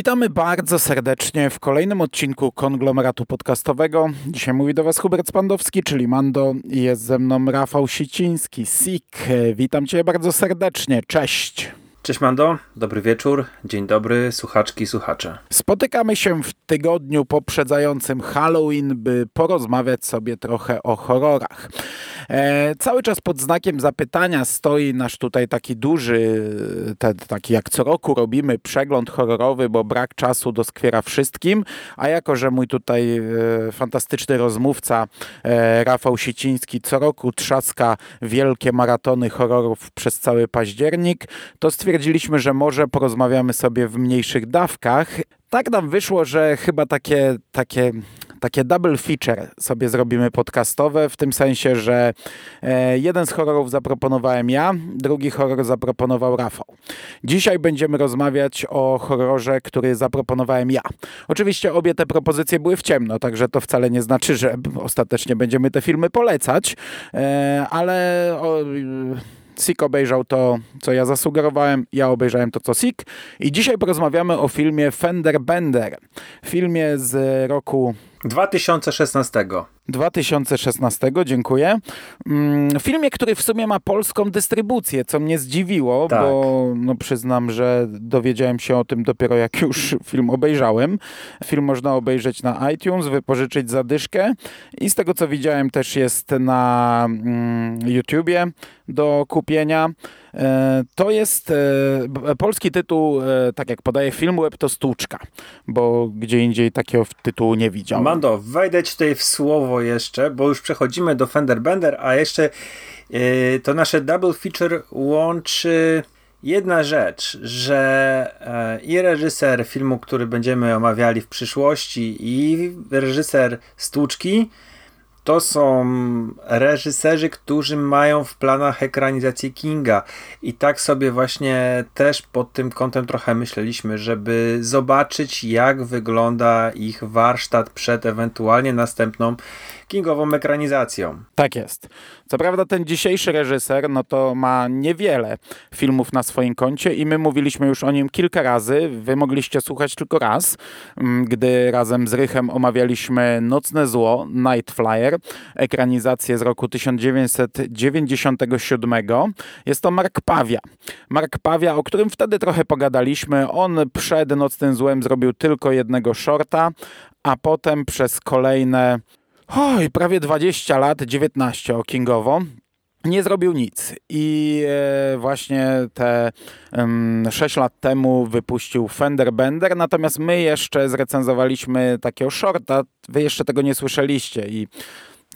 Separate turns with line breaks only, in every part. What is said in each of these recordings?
Witamy bardzo serdecznie w kolejnym odcinku konglomeratu podcastowego. Dzisiaj mówi do Was Hubert Spandowski, czyli Mando jest ze mną Rafał Siciński, SIK. Witam Cię bardzo serdecznie. Cześć.
Cześć Mando, dobry wieczór, dzień dobry, słuchaczki, słuchacze.
Spotykamy się w tygodniu poprzedzającym Halloween, by porozmawiać sobie trochę o horrorach. E, cały czas pod znakiem zapytania stoi nasz tutaj taki duży, ten, taki jak co roku robimy przegląd horrorowy, bo brak czasu doskwiera wszystkim, a jako, że mój tutaj e, fantastyczny rozmówca e, Rafał Siciński co roku trzaska wielkie maratony horrorów przez cały październik, to stwierdziliśmy, że może porozmawiamy sobie w mniejszych dawkach. Tak nam wyszło, że chyba takie, takie takie double feature sobie zrobimy podcastowe, w tym sensie, że e, jeden z horrorów zaproponowałem ja, drugi horror zaproponował Rafał. Dzisiaj będziemy rozmawiać o horrorze, który zaproponowałem ja. Oczywiście obie te propozycje były w ciemno, także to wcale nie znaczy, że ostatecznie będziemy te filmy polecać, e, ale... Sik obejrzał to, co ja zasugerowałem, ja obejrzałem to, co Sik. I dzisiaj porozmawiamy o filmie Fender Bender. Filmie z roku
2016.
2016, dziękuję. Mm, filmie, który w sumie ma polską dystrybucję, co mnie zdziwiło, tak. bo no, przyznam, że dowiedziałem się o tym dopiero jak już film obejrzałem. Film można obejrzeć na iTunes, wypożyczyć zadyszkę i z tego co widziałem też jest na mm, YouTubie do kupienia. E, to jest e, polski tytuł, e, tak jak podaje film Web to Stłuczka, bo gdzie indziej takiego tytułu nie widziałem.
Mando, wejdę ci tutaj w słowo jeszcze, bo już przechodzimy do Fender Bender, a jeszcze to nasze double feature łączy jedna rzecz, że i reżyser filmu, który będziemy omawiali w przyszłości i reżyser Stłuczki to są reżyserzy, którzy mają w planach ekranizację Kinga. I tak sobie właśnie też pod tym kątem trochę myśleliśmy, żeby zobaczyć, jak wygląda ich warsztat przed ewentualnie następną kingową ekranizacją.
Tak jest. Co prawda ten dzisiejszy reżyser, no to ma niewiele filmów na swoim koncie i my mówiliśmy już o nim kilka razy. Wy mogliście słuchać tylko raz, mm, gdy razem z Rychem omawialiśmy Nocne Zło, Night Flyer, ekranizację z roku 1997. Jest to Mark Pawia. Mark Pawia, o którym wtedy trochę pogadaliśmy. On przed Nocnym Złem zrobił tylko jednego shorta, a potem przez kolejne oj, prawie 20 lat, 19 o Kingowo, nie zrobił nic. I e, właśnie te 6 lat temu wypuścił Fender Bender, natomiast my jeszcze zrecenzowaliśmy takiego shorta, wy jeszcze tego nie słyszeliście. I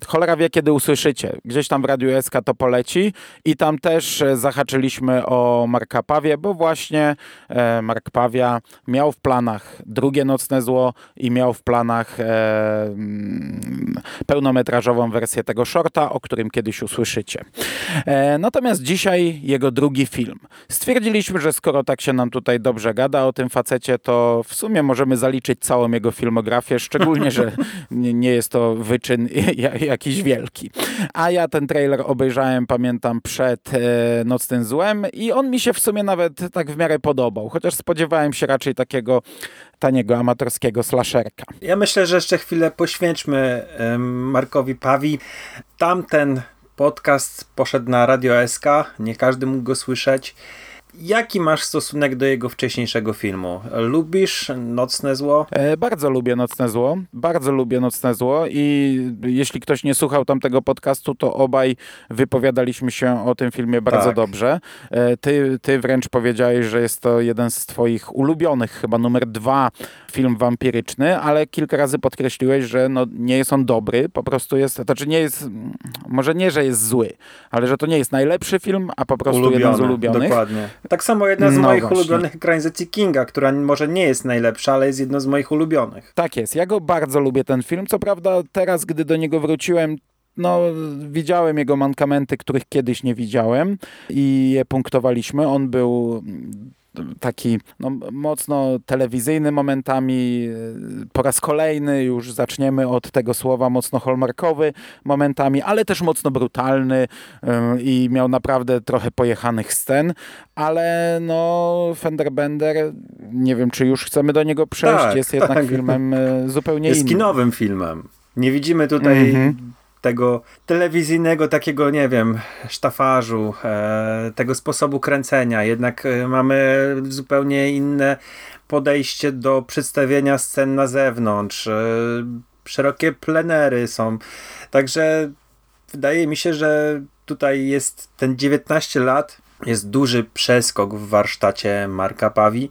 cholera wie, kiedy usłyszycie. Gdzieś tam w Radiu SK to poleci i tam też e, zahaczyliśmy o Marka Pawie, bo właśnie e, Mark Pawia miał w planach drugie Nocne Zło i miał w planach e, mm, pełnometrażową wersję tego shorta, o którym kiedyś usłyszycie. E, natomiast dzisiaj jego drugi film. Stwierdziliśmy, że skoro tak się nam tutaj dobrze gada o tym facecie, to w sumie możemy zaliczyć całą jego filmografię, szczególnie, że nie jest to wyczyn jakiś wielki. A ja ten trailer obejrzałem, pamiętam, przed e, Nocnym Złem i on mi się w sumie nawet tak w miarę podobał, chociaż spodziewałem się raczej takiego taniego, amatorskiego slasherka.
Ja myślę, że jeszcze chwilę poświęćmy Markowi Pawi. Tamten podcast poszedł na Radio SK, nie każdy mógł go słyszeć. Jaki masz stosunek do jego wcześniejszego filmu? Lubisz Nocne Zło?
E, bardzo lubię Nocne Zło. Bardzo lubię Nocne Zło i jeśli ktoś nie słuchał tamtego podcastu, to obaj wypowiadaliśmy się o tym filmie bardzo tak. dobrze. E, ty, ty wręcz powiedziałeś, że jest to jeden z twoich ulubionych, chyba numer dwa film wampiryczny, ale kilka razy podkreśliłeś, że no, nie jest on dobry, po prostu jest, to znaczy nie jest, może nie, że jest zły, ale że to nie jest najlepszy film, a po prostu Ulubiony, jeden z ulubionych.
Dokładnie. Tak samo jedna z no moich właśnie. ulubionych ekranizacji Kinga, która może nie jest najlepsza, ale jest jedną z moich ulubionych.
Tak jest. Ja go bardzo lubię ten film. Co prawda teraz, gdy do niego wróciłem, no, widziałem jego mankamenty, których kiedyś nie widziałem i je punktowaliśmy. On był taki no, mocno telewizyjny momentami, po raz kolejny już zaczniemy od tego słowa mocno hallmarkowy momentami, ale też mocno brutalny i miał naprawdę trochę pojechanych scen, ale no Fenderbender, nie wiem czy już chcemy do niego przejść,
tak,
jest jednak
tak.
filmem e, zupełnie
jest
innym.
Jest kinowym filmem. Nie widzimy tutaj -hmm tego telewizyjnego takiego, nie wiem, sztafarzu, e, tego sposobu kręcenia. Jednak e, mamy zupełnie inne podejście do przedstawienia scen na zewnątrz. E, szerokie plenery są. Także wydaje mi się, że tutaj jest ten 19 lat, jest duży przeskok w warsztacie Marka Pawi.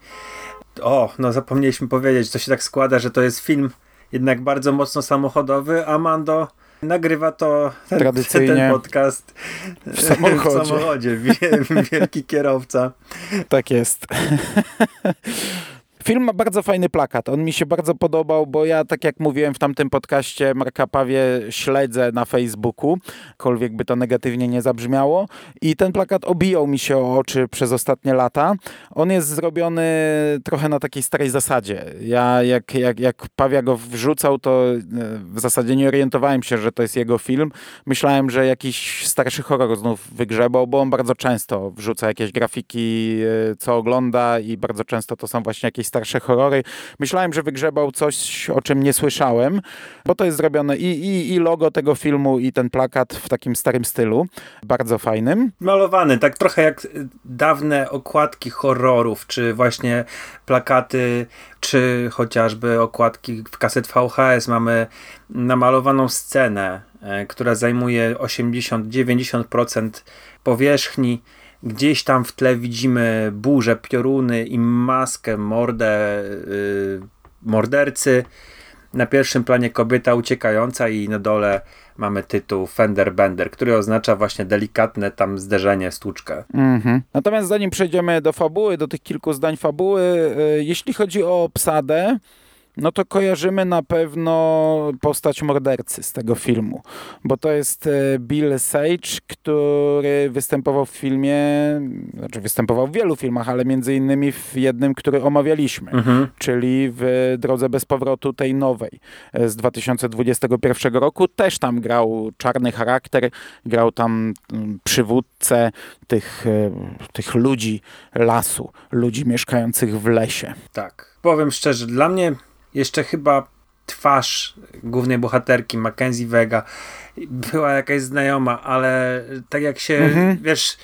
O, no zapomnieliśmy powiedzieć, to się tak składa, że to jest film jednak bardzo mocno samochodowy, a Mando Nagrywa to ten,
Tradycyjnie
ten podcast
w samochodzie.
W samochodzie. Wielki kierowca.
Tak jest. Film ma bardzo fajny plakat. On mi się bardzo podobał, bo ja, tak jak mówiłem w tamtym podcaście, Marka Pawie śledzę na Facebooku, kolwiek by to negatywnie nie zabrzmiało. I ten plakat obijał mi się o oczy przez ostatnie lata. On jest zrobiony trochę na takiej starej zasadzie. Ja, jak, jak, jak Pawia go wrzucał, to e, w zasadzie nie orientowałem się, że to jest jego film. Myślałem, że jakiś starszy horror znów wygrzebał, bo on bardzo często wrzuca jakieś grafiki, e, co ogląda i bardzo często to są właśnie jakieś starsze horrory. Myślałem, że wygrzebał coś, o czym nie słyszałem, bo to jest zrobione i, i, i logo tego filmu, i ten plakat w takim starym stylu, bardzo fajnym.
Malowany, tak trochę jak dawne okładki horrorów, czy właśnie plakaty, czy chociażby okładki w kaset VHS. Mamy namalowaną scenę, e, która zajmuje 80-90% powierzchni Gdzieś tam w tle widzimy burzę, pioruny i maskę, mordę yy, mordercy. Na pierwszym planie kobieta uciekająca i na dole mamy tytuł Fender Bender, który oznacza właśnie delikatne tam zderzenie, stłuczkę.
Mm -hmm. Natomiast zanim przejdziemy do fabuły, do tych kilku zdań fabuły, yy, jeśli chodzi o obsadę, no to kojarzymy na pewno postać mordercy z tego filmu, bo to jest e, Bill Sage, który występował w filmie, znaczy występował w wielu filmach, ale między innymi w jednym, który omawialiśmy, mhm. czyli w Drodze bez powrotu tej nowej e, z 2021 roku. Też tam grał czarny charakter, grał tam mm, przywódcę tych, e, tych ludzi lasu, ludzi mieszkających w lesie.
Tak. Powiem szczerze, dla mnie jeszcze chyba twarz głównej bohaterki, Mackenzie Vega, była jakaś znajoma, ale tak jak się, mhm. wiesz,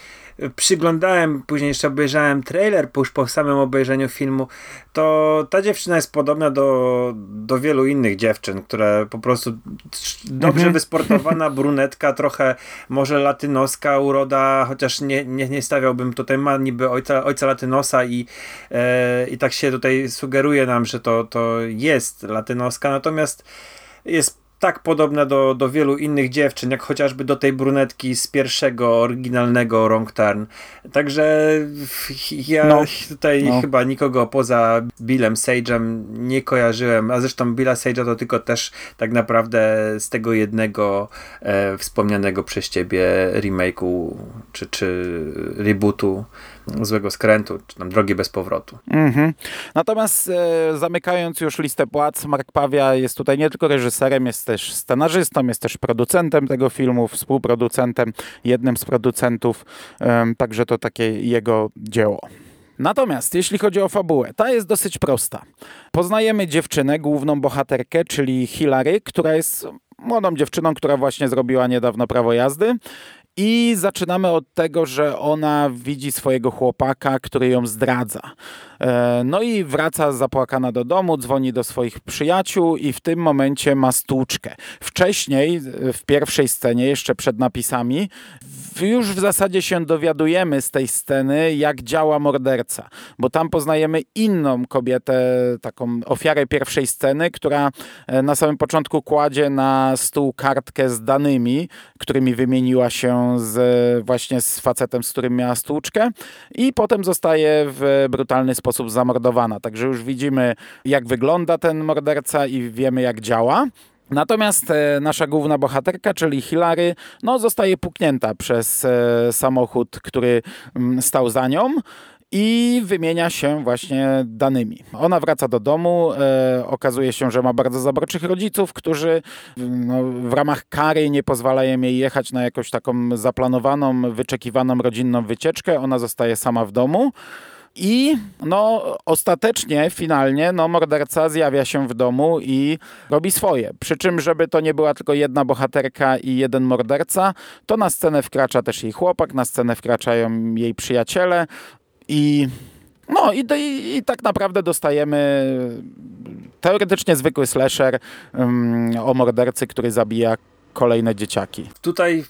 przyglądałem, później jeszcze obejrzałem trailer już po samym obejrzeniu filmu, to ta dziewczyna jest podobna do, do wielu innych dziewczyn, które po prostu dobrze mhm. wysportowana brunetka, trochę może latynoska uroda, chociaż nie, nie, nie stawiałbym tutaj, ma niby ojca, ojca latynosa i, e, i tak się tutaj sugeruje nam, że to, to jest latynoska, natomiast jest tak podobna do, do wielu innych dziewczyn, jak chociażby do tej brunetki z pierwszego, oryginalnego Wrong Turn. Także ja no, tutaj no. chyba nikogo poza Billem Sage'em nie kojarzyłem, a zresztą Billa Sage'a to tylko też tak naprawdę z tego jednego e, wspomnianego przez ciebie remake'u czy, czy rebootu złego skrętu, czy tam drogi bez powrotu.
Mhm. Natomiast e, zamykając już listę płac, Mark Pawia jest tutaj nie tylko reżyserem, jest też scenarzystą, jest też producentem tego filmu, współproducentem, jednym z producentów, e, także to takie jego dzieło. Natomiast jeśli chodzi o fabułę, ta jest dosyć prosta. Poznajemy dziewczynę, główną bohaterkę, czyli Hilary, która jest młodą dziewczyną, która właśnie zrobiła niedawno prawo jazdy i zaczynamy od tego, że ona widzi swojego chłopaka, który ją zdradza. E, no i wraca zapłakana do domu, dzwoni do swoich przyjaciół i w tym momencie ma stłuczkę. Wcześniej, w pierwszej scenie, jeszcze przed napisami, już w zasadzie się dowiadujemy z tej sceny, jak działa morderca, bo tam poznajemy inną kobietę, taką ofiarę pierwszej sceny, która e, na samym początku kładzie na stół kartkę z danymi, którymi wymieniła się z, właśnie z facetem, z którym miała stłuczkę i potem zostaje w brutalny sposób zamordowana. Także już widzimy, jak wygląda ten morderca i wiemy, jak działa. Natomiast e, nasza główna bohaterka, czyli Hilary, no, zostaje puknięta przez e, samochód, który m, stał za nią i wymienia się właśnie danymi. Ona wraca do domu, e, okazuje się, że ma bardzo zabroczych rodziców, którzy no, w ramach kary nie pozwalają jej jechać na jakąś taką zaplanowaną, wyczekiwaną rodzinną wycieczkę. Ona zostaje sama w domu. I no, ostatecznie, finalnie, no, morderca zjawia się w domu i robi swoje. Przy czym, żeby to nie była tylko jedna bohaterka i jeden morderca, to na scenę wkracza też jej chłopak, na scenę wkraczają jej przyjaciele i no i, i, i tak naprawdę dostajemy teoretycznie zwykły slasher um, o mordercy, który zabija kolejne dzieciaki.
Tutaj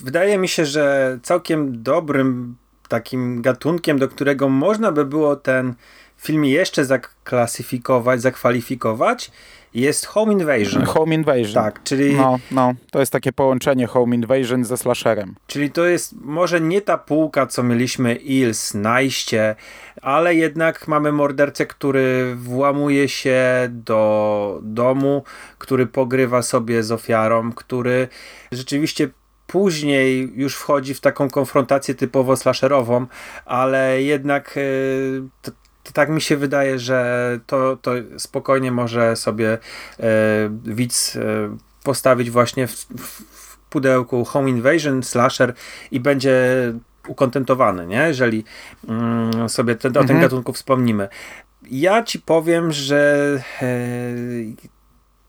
wydaje mi się, że całkiem dobrym takim gatunkiem, do którego można by było ten film jeszcze zaklasyfikować, zakwalifikować, jest Home Invasion.
Home Invasion.
Tak, czyli...
No, no, to jest takie połączenie Home Invasion ze slasherem.
Czyli to jest może nie ta półka, co mieliśmy Ills, Najście, ale jednak mamy mordercę, który włamuje się do domu, który pogrywa sobie z ofiarą, który rzeczywiście później już wchodzi w taką konfrontację typowo slasherową, ale jednak to, to tak mi się wydaje, że to, to spokojnie może sobie e, widz e, postawić właśnie w, w, pudełku Home Invasion, slasher i będzie ukontentowany, nie? jeżeli mm, sobie ten, mhm. o tym gatunku wspomnimy. Ja ci powiem, że e,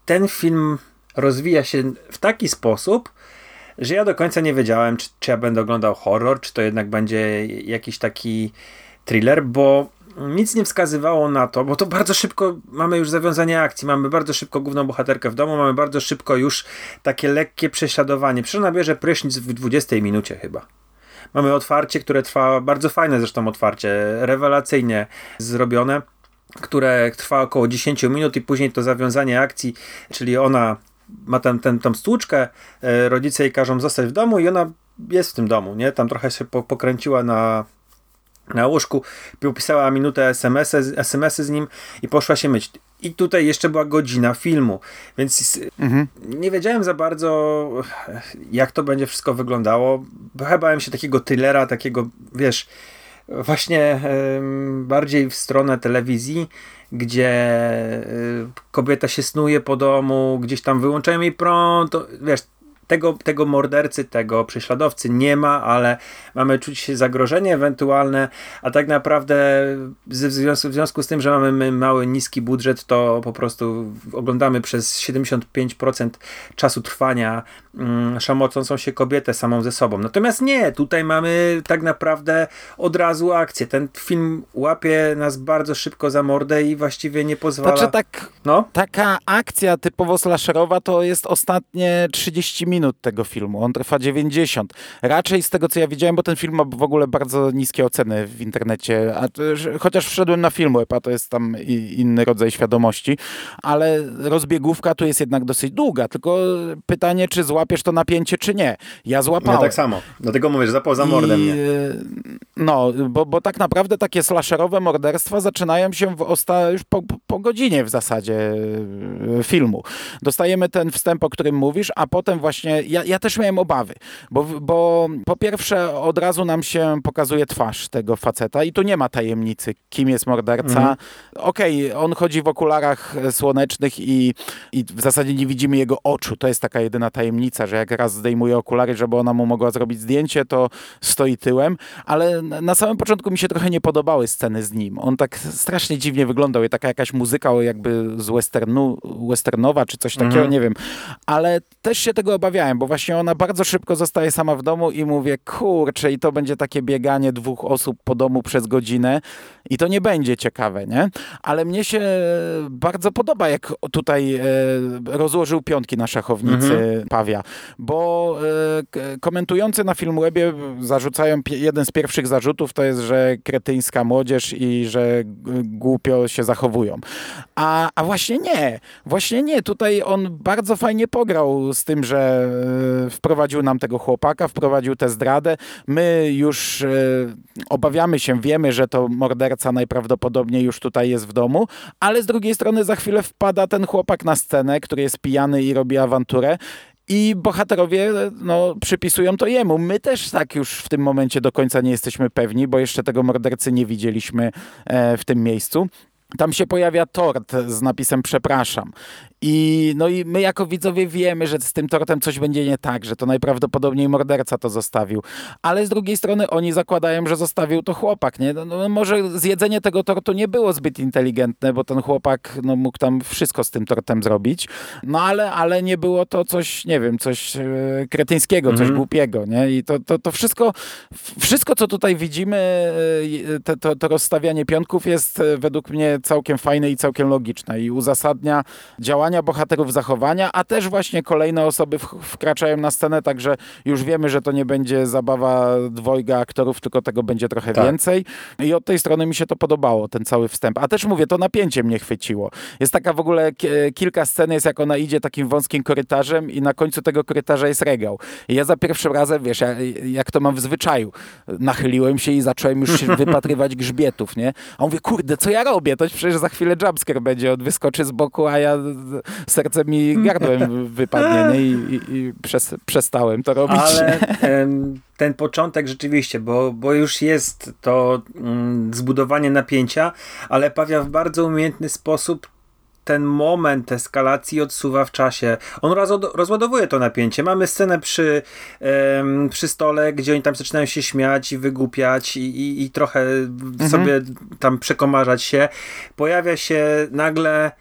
ten film rozwija się w taki sposób, że ja do końca nie wiedziałem, czy, czy ja będę oglądał horror, czy to jednak będzie jakiś taki thriller, bo nic nie wskazywało na to, bo to bardzo szybko mamy już zawiązanie akcji, mamy bardzo szybko główną bohaterkę w domu, mamy bardzo szybko już takie lekkie prześladowanie. Przecież ona bierze prysznic w 20 minucie chyba. Mamy otwarcie, które trwa, bardzo fajne zresztą otwarcie, rewelacyjnie zrobione, które trwa około 10 minut i później to zawiązanie akcji, czyli ona ma tam ten, tą stłuczkę, e, rodzice jej każą zostać w domu i ona jest w tym domu, nie? Tam trochę się po, pokręciła na, na łóżku, pisała minutę SMS-y, SMS-y z nim i poszła się myć. I tutaj jeszcze była godzina filmu, więc mhm. nie wiedziałem za bardzo, jak to będzie wszystko wyglądało. Bałem się takiego thrillera, takiego, wiesz, właśnie bardziej w stronę telewizji, gdzie y, kobieta się snuje po domu, gdzieś tam wyłączają jej prąd, wiesz, tego, tego mordercy, tego prześladowcy nie ma, ale mamy czuć zagrożenie ewentualne, a tak naprawdę w związku, w związku z tym, że mamy mały, niski budżet, to po prostu oglądamy przez 75% czasu trwania mm, szamocącą się kobietę samą ze sobą. Natomiast nie, tutaj mamy tak naprawdę od razu akcję. Ten film łapie nas bardzo szybko za mordę i właściwie nie pozwala...
Znaczy tak, no? taka akcja typowo slasherowa to jest ostatnie 30 minut minut tego filmu. On trwa 90. Raczej z tego, co ja widziałem, bo ten film ma w ogóle bardzo niskie oceny w internecie, a, chociaż wszedłem na Filmweb, a to jest tam inny rodzaj świadomości, ale rozbiegówka tu jest jednak dosyć długa, tylko pytanie, czy złapiesz to napięcie, czy nie. Ja złapałem.
Ja tak samo. Dlatego mówię, że zapał za mordem I, mnie.
No, bo, bo tak naprawdę takie slasherowe morderstwa zaczynają się osta już po, po godzinie w zasadzie e, filmu. Dostajemy ten wstęp, o którym mówisz, a potem właśnie ja, ja też miałem obawy, bo, bo po pierwsze od razu nam się pokazuje twarz tego faceta i tu nie ma tajemnicy, kim jest morderca. Mhm. Okej, okay, on chodzi w okularach słonecznych i, i w zasadzie nie widzimy jego oczu. To jest taka jedyna tajemnica, że jak raz zdejmuje okulary, żeby ona mu mogła zrobić zdjęcie, to stoi tyłem, ale na samym początku mi się trochę nie podobały sceny z nim. On tak strasznie dziwnie wyglądał, taka jakaś muzyka jakby z westernu, westernowa czy coś takiego, mhm. nie wiem. Ale też się tego bo właśnie ona bardzo szybko zostaje sama w domu i mówię, kurczę, i to będzie takie bieganie dwóch osób po domu przez godzinę i to nie będzie ciekawe, nie? Ale mnie się bardzo podoba, jak tutaj e, rozłożył piątki na szachownicy mhm. Pawia, bo e, komentujący na Filmwebie zarzucają jeden z pierwszych zarzutów to jest, że kretyńska młodzież i że głupio się zachowują. A, a właśnie nie, właśnie nie. Tutaj on bardzo fajnie pograł z tym, że wprowadził nam tego chłopaka, wprowadził tę zdradę. My już e, obawiamy się, wiemy, że to morderca najprawdopodobniej już tutaj jest w domu, ale z drugiej strony za chwilę wpada ten chłopak na scenę, który jest pijany i robi awanturę. I bohaterowie no, przypisują to jemu. My też tak już w tym momencie do końca nie jesteśmy pewni, bo jeszcze tego mordercy nie widzieliśmy e, w tym miejscu. Tam się pojawia tort z napisem przepraszam. I, no i my jako widzowie wiemy, że z tym tortem coś będzie nie tak, że to najprawdopodobniej morderca to zostawił. Ale z drugiej strony oni zakładają, że zostawił to chłopak, nie? No, no może zjedzenie tego tortu nie było zbyt inteligentne, bo ten chłopak no, mógł tam wszystko z tym tortem zrobić. No ale, ale nie było to coś, nie wiem, coś e, kretyńskiego, coś mhm. głupiego, nie? I to, to, to wszystko, wszystko, co tutaj widzimy, e, te, to, to rozstawianie pionków jest e, według mnie całkiem fajne i całkiem logiczne i uzasadnia działanie bohaterów zachowania, a też właśnie kolejne osoby wkraczają na scenę, także już wiemy, że to nie będzie zabawa dwojga aktorów, tylko tego będzie trochę tak. więcej. I od tej strony mi się to podobało, ten cały wstęp. A też mówię, to napięcie mnie chwyciło. Jest taka w ogóle, kilka scen jest, jak ona idzie takim wąskim korytarzem i na końcu tego korytarza jest regał. I ja za pierwszym razem, wiesz, jak to mam w zwyczaju, nachyliłem się i zacząłem już wypatrywać grzbietów, nie? A mówię, kurde, co ja robię? To przecież za chwilę jumpscare będzie, on wyskoczy z boku, a ja serce mi gardłem wypadnie nie? I, i, i przez, przestałem to robić.
Ale ten, ten początek rzeczywiście, bo, bo już jest to mm, zbudowanie napięcia, ale Pawia w bardzo umiejętny sposób ten moment eskalacji odsuwa w czasie. On rozładowuje to napięcie. Mamy scenę przy, um, przy stole, gdzie oni tam zaczynają się śmiać i wygłupiać i, i, i trochę mhm. sobie tam przekomarzać się. Pojawia się nagle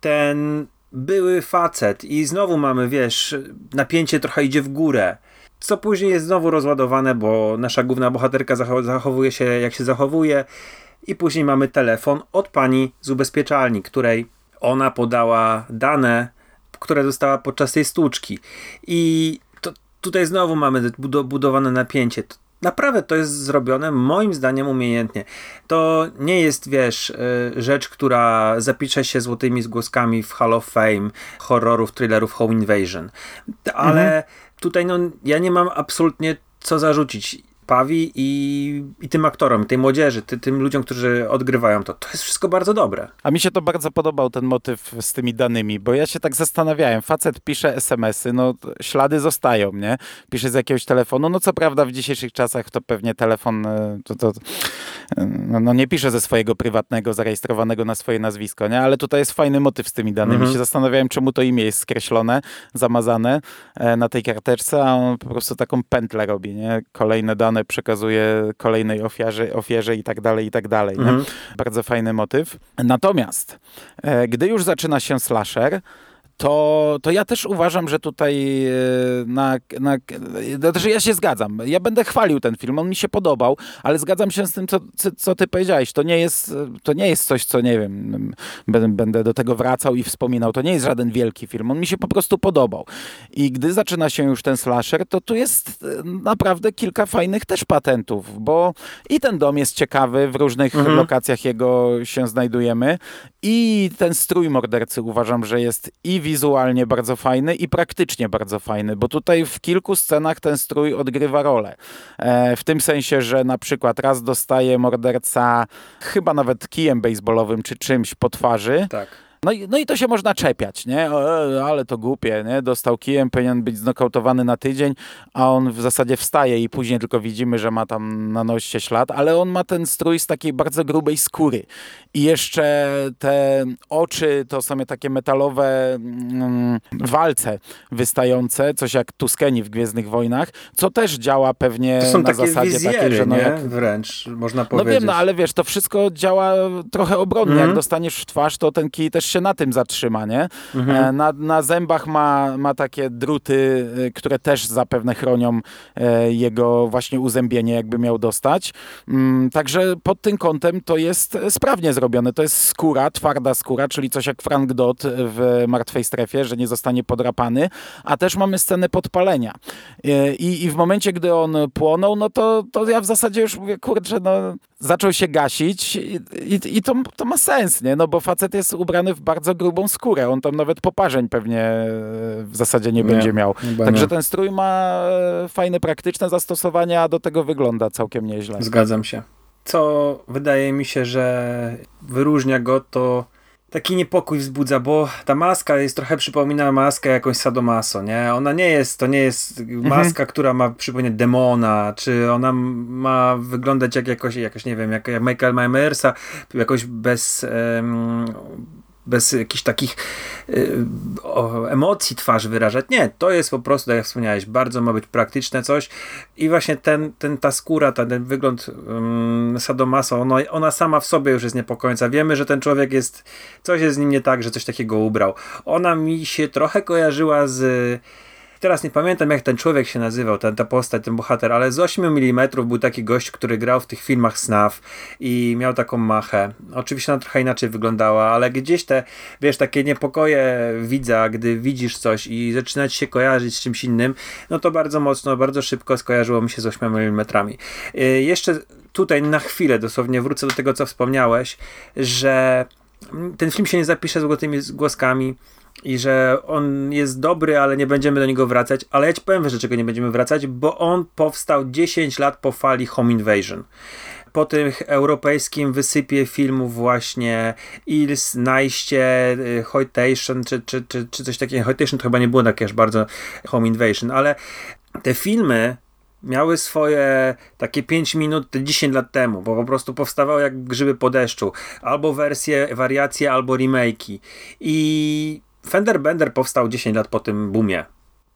ten były facet i znowu mamy, wiesz, napięcie trochę idzie w górę. Co później jest znowu rozładowane, bo nasza główna bohaterka zachowuje się jak się zachowuje. I później mamy telefon od pani z ubezpieczalni, której ona podała dane, które została podczas tej stłuczki. I to, tutaj znowu mamy budowane napięcie naprawdę to jest zrobione moim zdaniem umiejętnie. To nie jest, wiesz, y, rzecz, która zapisze się złotymi zgłoskami w Hall of Fame horrorów, thrillerów Home Invasion. Ale mhm. tutaj no, ja nie mam absolutnie co zarzucić. Pawi i, i tym aktorom, tej młodzieży, ty, tym ludziom, którzy odgrywają to. To jest wszystko bardzo dobre.
A mi się to bardzo podobał ten motyw z tymi danymi, bo ja się tak zastanawiałem. Facet pisze SMS-y, no ślady zostają, nie? Pisze z jakiegoś telefonu. No co prawda w dzisiejszych czasach to pewnie telefon e, to, to e, no, no, nie pisze ze swojego prywatnego, zarejestrowanego na swoje nazwisko, nie? Ale tutaj jest fajny motyw z tymi danymi. Mhm. się zastanawiałem, czemu to imię jest skreślone, zamazane e, na tej karteczce, a on po prostu taką pętlę robi, nie? Kolejne dane przekazuje kolejnej ofiarze, ofierze i tak dalej, i tak dalej. Mhm. Bardzo fajny motyw. Natomiast, e, gdy już zaczyna się slasher, to, to ja też uważam, że tutaj e, na, na, znaczy ja się zgadzam. Ja będę chwalił ten film, on mi się podobał, ale zgadzam się z tym, co, co ty powiedziałeś. To nie, jest, to nie jest coś, co nie wiem, będę do tego wracał i wspominał. To nie jest żaden wielki film, on mi się po prostu podobał. I gdy zaczyna się już ten slasher, to tu jest e, naprawdę kilka fajnych też patentów, bo i ten dom jest ciekawy, w różnych mhm. lokacjach jego się znajdujemy i ten strój mordercy uważam, że jest i wizualnie bardzo fajny i praktycznie bardzo fajny, bo tutaj w kilku scenach ten strój odgrywa rolę. E, w tym sensie, że na przykład raz dostaje morderca chyba nawet kijem baseballowym czy czymś po twarzy. Tak no i, no i to się można czepiać, nie? O, e, ale to głupie, nie? Dostał kijem, powinien być znokautowany na tydzień, a on w zasadzie wstaje i później tylko widzimy, że ma tam na nosie ślad, ale on ma ten strój z takiej bardzo grubej skóry. I jeszcze te oczy to są takie metalowe mm, walce wystające, coś jak Tuskeni w Gwiezdnych Wojnach, co też działa pewnie
to są
na
takie
zasadzie
wizjery,
takiej, że
no jak... wręcz, można powiedzieć.
No wiem, no ale wiesz, to wszystko działa trochę obronnie. Mm. Jak dostaniesz w twarz, to ten kij też się na tym zatrzyma, nie?
Mhm.
E, Na, na zębach ma, ma takie druty, e, które też zapewne chronią e, jego właśnie uzębienie, jakby miał dostać. Mm, Także pod tym kątem to jest sprawnie zrobione. To jest skóra, twarda skóra, czyli coś jak Frank Dodd w Martwej Strefie, że nie zostanie podrapany, a też mamy scenę podpalenia. E, I, i w momencie, gdy on płonął, no to, to ja w zasadzie już mówię, kurczę, no zaczął się gasić i, i, i to, to ma sens, nie? No bo facet jest ubrany w bardzo grubą skórę. On tam nawet poparzeń pewnie e, w zasadzie nie,
Nie,
będzie miał. Także
nie.
ten strój ma e, fajne, praktyczne zastosowania, a do tego wygląda całkiem nieźle.
Zgadzam się. Co wydaje mi się, że wyróżnia go, to taki niepokój wzbudza, bo ta maska jest trochę przypomina maskę jakąś sadomaso, nie? Ona nie jest, to nie jest maska, która ma przypominać demona, czy ona ma wyglądać jak jakoś, jakoś nie wiem, jak, jak Michael Myersa, jakoś bez... bez jakichś takich y, emocji twarz wyrażać. Nie, to jest po prostu, tak jak wspomniałeś, bardzo ma być praktyczne coś i właśnie ten, ten, ta skóra, ten, wygląd um, sadomaso, ono, ona sama w sobie już jest niepokojąca. Wiemy, że ten człowiek jest, coś jest z nim nie tak, że coś takiego ubrał. Ona mi się trochę kojarzyła z Teraz nie pamiętam, jak ten człowiek się nazywał, ten, ta postać, ten bohater, ale z 8 mm był taki gość, który grał w tych filmach SNAF i miał taką machę. Oczywiście ona trochę inaczej wyglądała, ale gdzieś te, wiesz, takie niepokoje widza, gdy widzisz coś i zaczyna się kojarzyć z czymś innym, no to bardzo mocno, bardzo szybko skojarzyło mi się z 8 mm. Yy, jeszcze tutaj na chwilę dosłownie wrócę do tego, co wspomniałeś, że ten film się nie zapisze złotymi głoskami i że on jest dobry, ale nie będziemy do niego wracać. Ale ja ci powiem, że czego nie będziemy wracać, bo on powstał 10 lat po fali Home Invasion. Po tym europejskim wysypie filmów właśnie Ils, Najście, y, Hoitation, czy, czy, czy, czy coś takiego. Hoitation to chyba nie było takie aż bardzo Home Invasion, ale te filmy miały swoje takie 5 minut 10 lat temu, bo po prostu powstawały jak grzyby po deszczu. Albo wersje, wariacje, albo remake'i. I Fender Bender powstał 10 lat po tym boomie.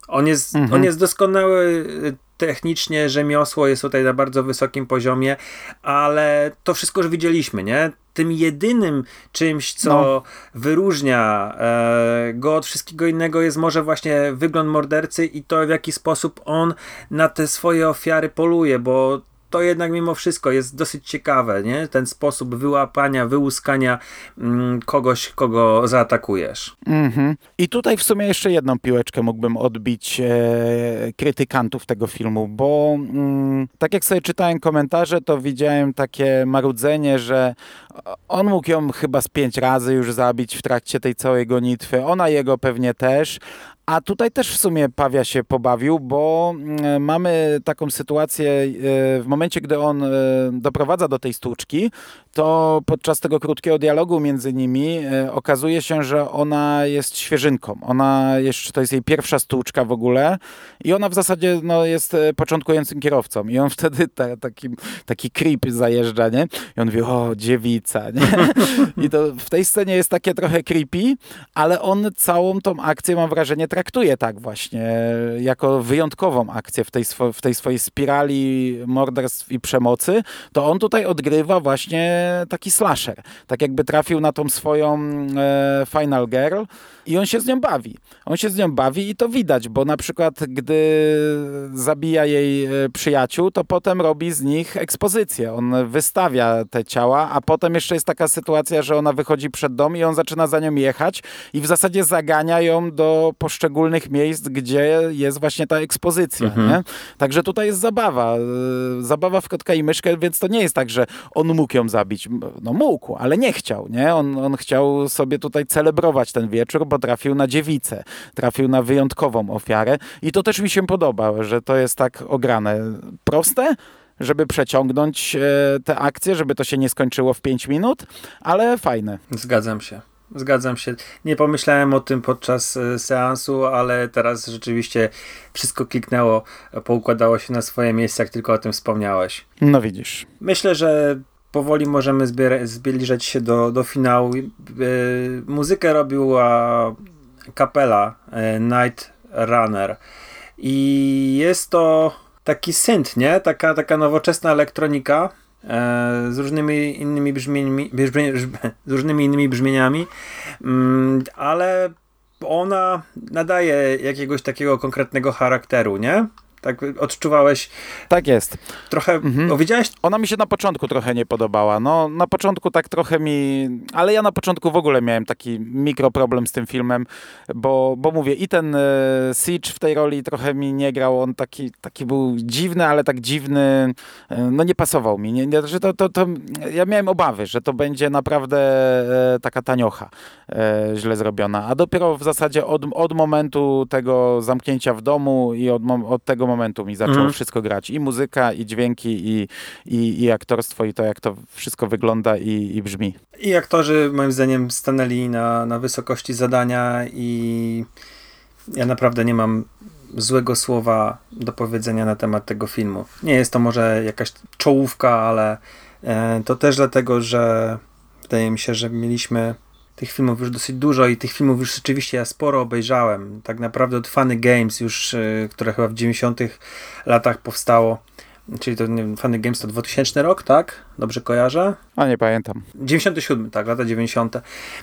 On jest,
Mhm.
on jest doskonały y, technicznie, rzemiosło jest tutaj na bardzo wysokim poziomie, ale to wszystko już widzieliśmy, nie? Tym jedynym czymś, co
No.
wyróżnia e, go od wszystkiego innego jest może właśnie wygląd mordercy i to w jaki sposób on na te swoje ofiary poluje, bo to jednak mimo wszystko jest dosyć ciekawe, nie? Ten sposób wyłapania, wyłuskania mm, kogoś, kogo zaatakujesz.
Mhm. I tutaj w sumie jeszcze jedną piłeczkę mógłbym odbić e, krytykantów tego filmu, bo mm, tak jak sobie czytałem komentarze, to widziałem takie marudzenie, że on mógł ją chyba z pięć razy już zabić w trakcie tej całej gonitwy, ona jego pewnie też, a tutaj też w sumie Pawia się pobawił, bo mm, mamy taką sytuację e, w momencie, gdy on e, doprowadza do tej stłuczki, to podczas tego krótkiego dialogu między nimi e, okazuje się, że ona jest świeżynką. Ona jeszcze, to jest jej pierwsza stłuczka w ogóle i ona w zasadzie no, jest e, początkującym kierowcą i on wtedy ta, taki, taki creep zajeżdża, nie? I on mówi, o, dziewica, nie? I to w tej scenie jest takie trochę creepy, ale on całą tą akcję, mam wrażenie, traktuje tak właśnie, jako wyjątkową akcję w tej, swo- w tej swojej spirali morderstw i przemocy, to on tutaj odgrywa właśnie taki slasher. Tak jakby trafił na tą swoją e, Final Girl i on się z nią bawi. On się z nią bawi i to widać, bo na przykład gdy zabija jej e, przyjaciół, to potem robi z nich ekspozycję. On wystawia te ciała, a potem jeszcze jest taka sytuacja, że ona wychodzi przed dom i on zaczyna za nią jechać i w zasadzie zagania ją do poszczególnych miejsc, gdzie jest właśnie ta ekspozycja. Nie? Także tutaj jest zabawa. e, Zabawa w kotka i myszkę, więc to nie jest tak, że on mógł ją zabić. No mógł, ale nie chciał. Nie? On, on chciał sobie tutaj celebrować ten wieczór, bo trafił na dziewicę. Trafił na wyjątkową ofiarę i to też mi się podoba, że to jest tak ograne. Proste, żeby przeciągnąć e, te akcje, żeby to się nie skończyło w 5 minut, ale fajne.
Zgadzam się. Zgadzam się. Nie pomyślałem o tym podczas e, seansu, ale teraz rzeczywiście wszystko kliknęło, poukładało się na swoje miejsce, jak tylko o tym wspomniałeś.
No widzisz.
Myślę, że powoli możemy zbiera- zbliżać się do, do finału. E, muzykę robiła kapela e, Night Runner i jest to taki synth, nie? Taka, taka nowoczesna elektronika. E, z różnymi innymi brzmieniami, brzmie, z różnymi innymi brzmieniami, mm, ale ona nadaje jakiegoś takiego konkretnego charakteru, nie? Tak odczuwałeś
Tak jest.
trochę,
Mhm.
widziałeś
Ona mi się na początku trochę nie podobała. No, na początku tak trochę mi. Ale ja na początku w ogóle miałem taki mikroproblem z tym filmem, bo, bo mówię, i ten e, Siege w tej roli trochę mi nie grał. On taki, taki był dziwny, ale tak dziwny. e, No nie pasował mi. Nie, nie, że to, to, to, ja miałem obawy, że to będzie naprawdę e, taka taniocha źle zrobiona. A dopiero w zasadzie od, od momentu tego zamknięcia w domu i od, od tego momentu mi zaczęło
Mhm.
wszystko grać. I muzyka, i dźwięki, i, i, i aktorstwo, i to jak to wszystko wygląda i, i brzmi.
I aktorzy moim zdaniem stanęli na, na wysokości zadania i ja naprawdę nie mam złego słowa do powiedzenia na temat tego filmu. Nie jest to może jakaś czołówka, ale e, to też dlatego, że wydaje mi się, że mieliśmy tych filmów już dosyć dużo i tych filmów już rzeczywiście ja sporo obejrzałem. Tak naprawdę od Funny Games już, e, które chyba w 90 latach powstało. Czyli to nie Funny Games to 2000 rok, tak? Dobrze kojarzę?
A nie pamiętam.
97, tak, lata 90.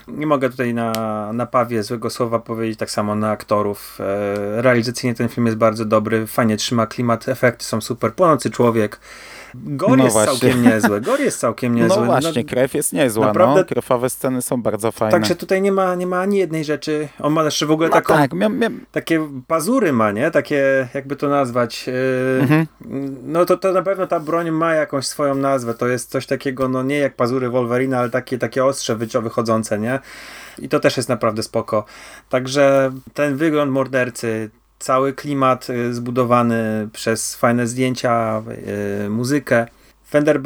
Nie mogę tutaj na, na pawie złego słowa powiedzieć, tak samo na aktorów. E, realizacyjnie ten film jest bardzo dobry, fajnie trzyma klimat, efekty są super, płonący człowiek. Gore
No
jest
właśnie.
całkiem niezły, gore jest całkiem niezły.
No właśnie, krew jest niezła.
naprawdę-
No. Krwawe sceny są bardzo fajne.
Także tutaj nie ma, nie ma ani jednej rzeczy. On ma jeszcze w ogóle
no
taką,
tak, mia, mia,
takie pazury ma, nie? Takie, jakby to nazwać. e,
mhm.
No to, to na pewno ta broń ma jakąś swoją nazwę. To jest coś takiego, no nie jak pazury Wolverina, ale takie, takie ostrze wycio- wychodzące, nie? I to też jest naprawdę spoko. Także ten wygląd mordercy, cały klimat y, zbudowany przez fajne zdjęcia, y, muzykę. Fender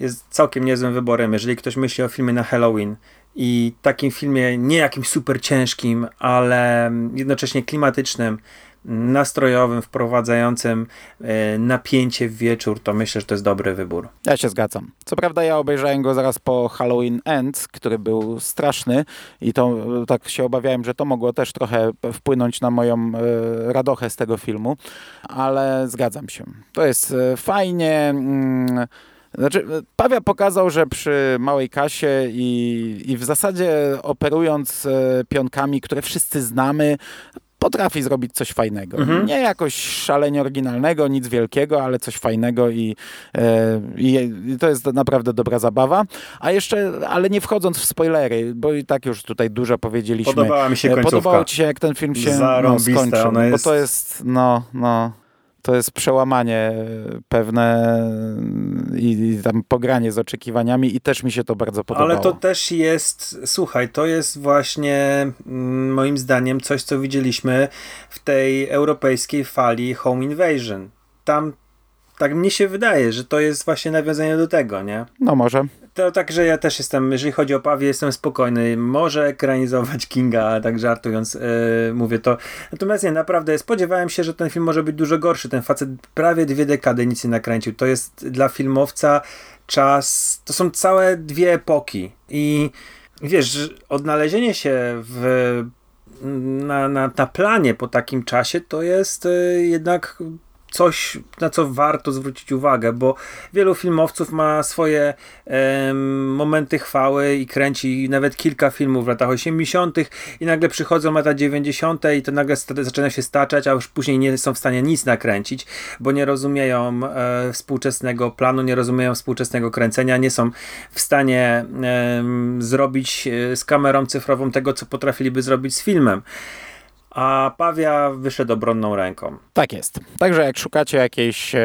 jest całkiem niezłym wyborem, jeżeli ktoś myśli o filmie na Halloween i takim filmie nie jakimś super ciężkim, ale jednocześnie klimatycznym, nastrojowym, wprowadzającym e, napięcie w wieczór, to myślę, że to jest dobry wybór.
Ja się zgadzam. Co prawda ja obejrzałem go zaraz po Halloween Ends, który był straszny i to tak się obawiałem, że to mogło też trochę wpłynąć na moją e, radochę z tego filmu, ale zgadzam się. To jest e, fajnie... Mm, znaczy, Pawia pokazał, że przy małej kasie i, i w zasadzie operując pionkami, które wszyscy znamy, potrafi zrobić coś fajnego.
Mhm.
Nie jakoś szalenie oryginalnego, nic wielkiego, ale coś fajnego i, e, i, i to jest naprawdę dobra zabawa. A jeszcze, ale nie wchodząc w spoilery, bo i tak już tutaj dużo powiedzieliśmy.
Podobała mi się
E,
końcówka.
Podobało ci się, jak ten film się no, skończył?
ona
Bo
jest-
to jest, no, no, to jest przełamanie pewne i, i tam pogranie z oczekiwaniami i też mi się to bardzo podobało.
Ale to też jest, słuchaj, to jest właśnie mm, moim zdaniem coś, co widzieliśmy w tej europejskiej fali Home Invasion. Tam, tak mnie się wydaje, że to jest właśnie nawiązanie do tego, nie?
No może.
To także ja też jestem, jeżeli chodzi o Pawie, jestem spokojny. Może ekranizować Kinga, tak żartując, yy, mówię to. Natomiast nie, naprawdę spodziewałem się, że ten film może być dużo gorszy. Ten facet prawie dwie dekady nic nie nakręcił. To jest dla filmowca czas, to są całe dwie epoki. I wiesz, odnalezienie się w, na, na, na planie po takim czasie to jest yy, jednak coś, na co warto zwrócić uwagę, bo wielu filmowców ma swoje em, momenty chwały i kręci nawet kilka filmów w latach 80. i nagle przychodzą lata 90. i to nagle zaczyna się staczać, a już później nie są w stanie nic nakręcić, bo nie rozumieją e, współczesnego planu, nie rozumieją współczesnego kręcenia, nie są w stanie em, zrobić e, z kamerą cyfrową tego, co potrafiliby zrobić z filmem. A Pawia wyszedł obronną ręką.
Tak jest. Także jak szukacie jakiejś, e,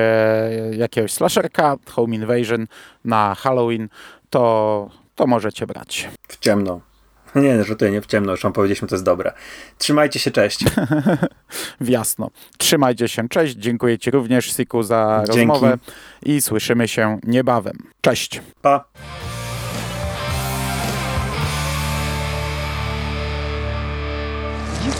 jakiegoś slasherka, Home Invasion na Halloween, to, to możecie brać.
W ciemno. Nie, żartuję, nie w ciemno, już wam powiedzieliśmy, to jest dobre. Trzymajcie się, cześć.
W jasno. Trzymajcie się. Cześć. Dziękuję Ci również, Siku, za
Dzięki.
rozmowę i słyszymy się niebawem. Cześć.
Pa.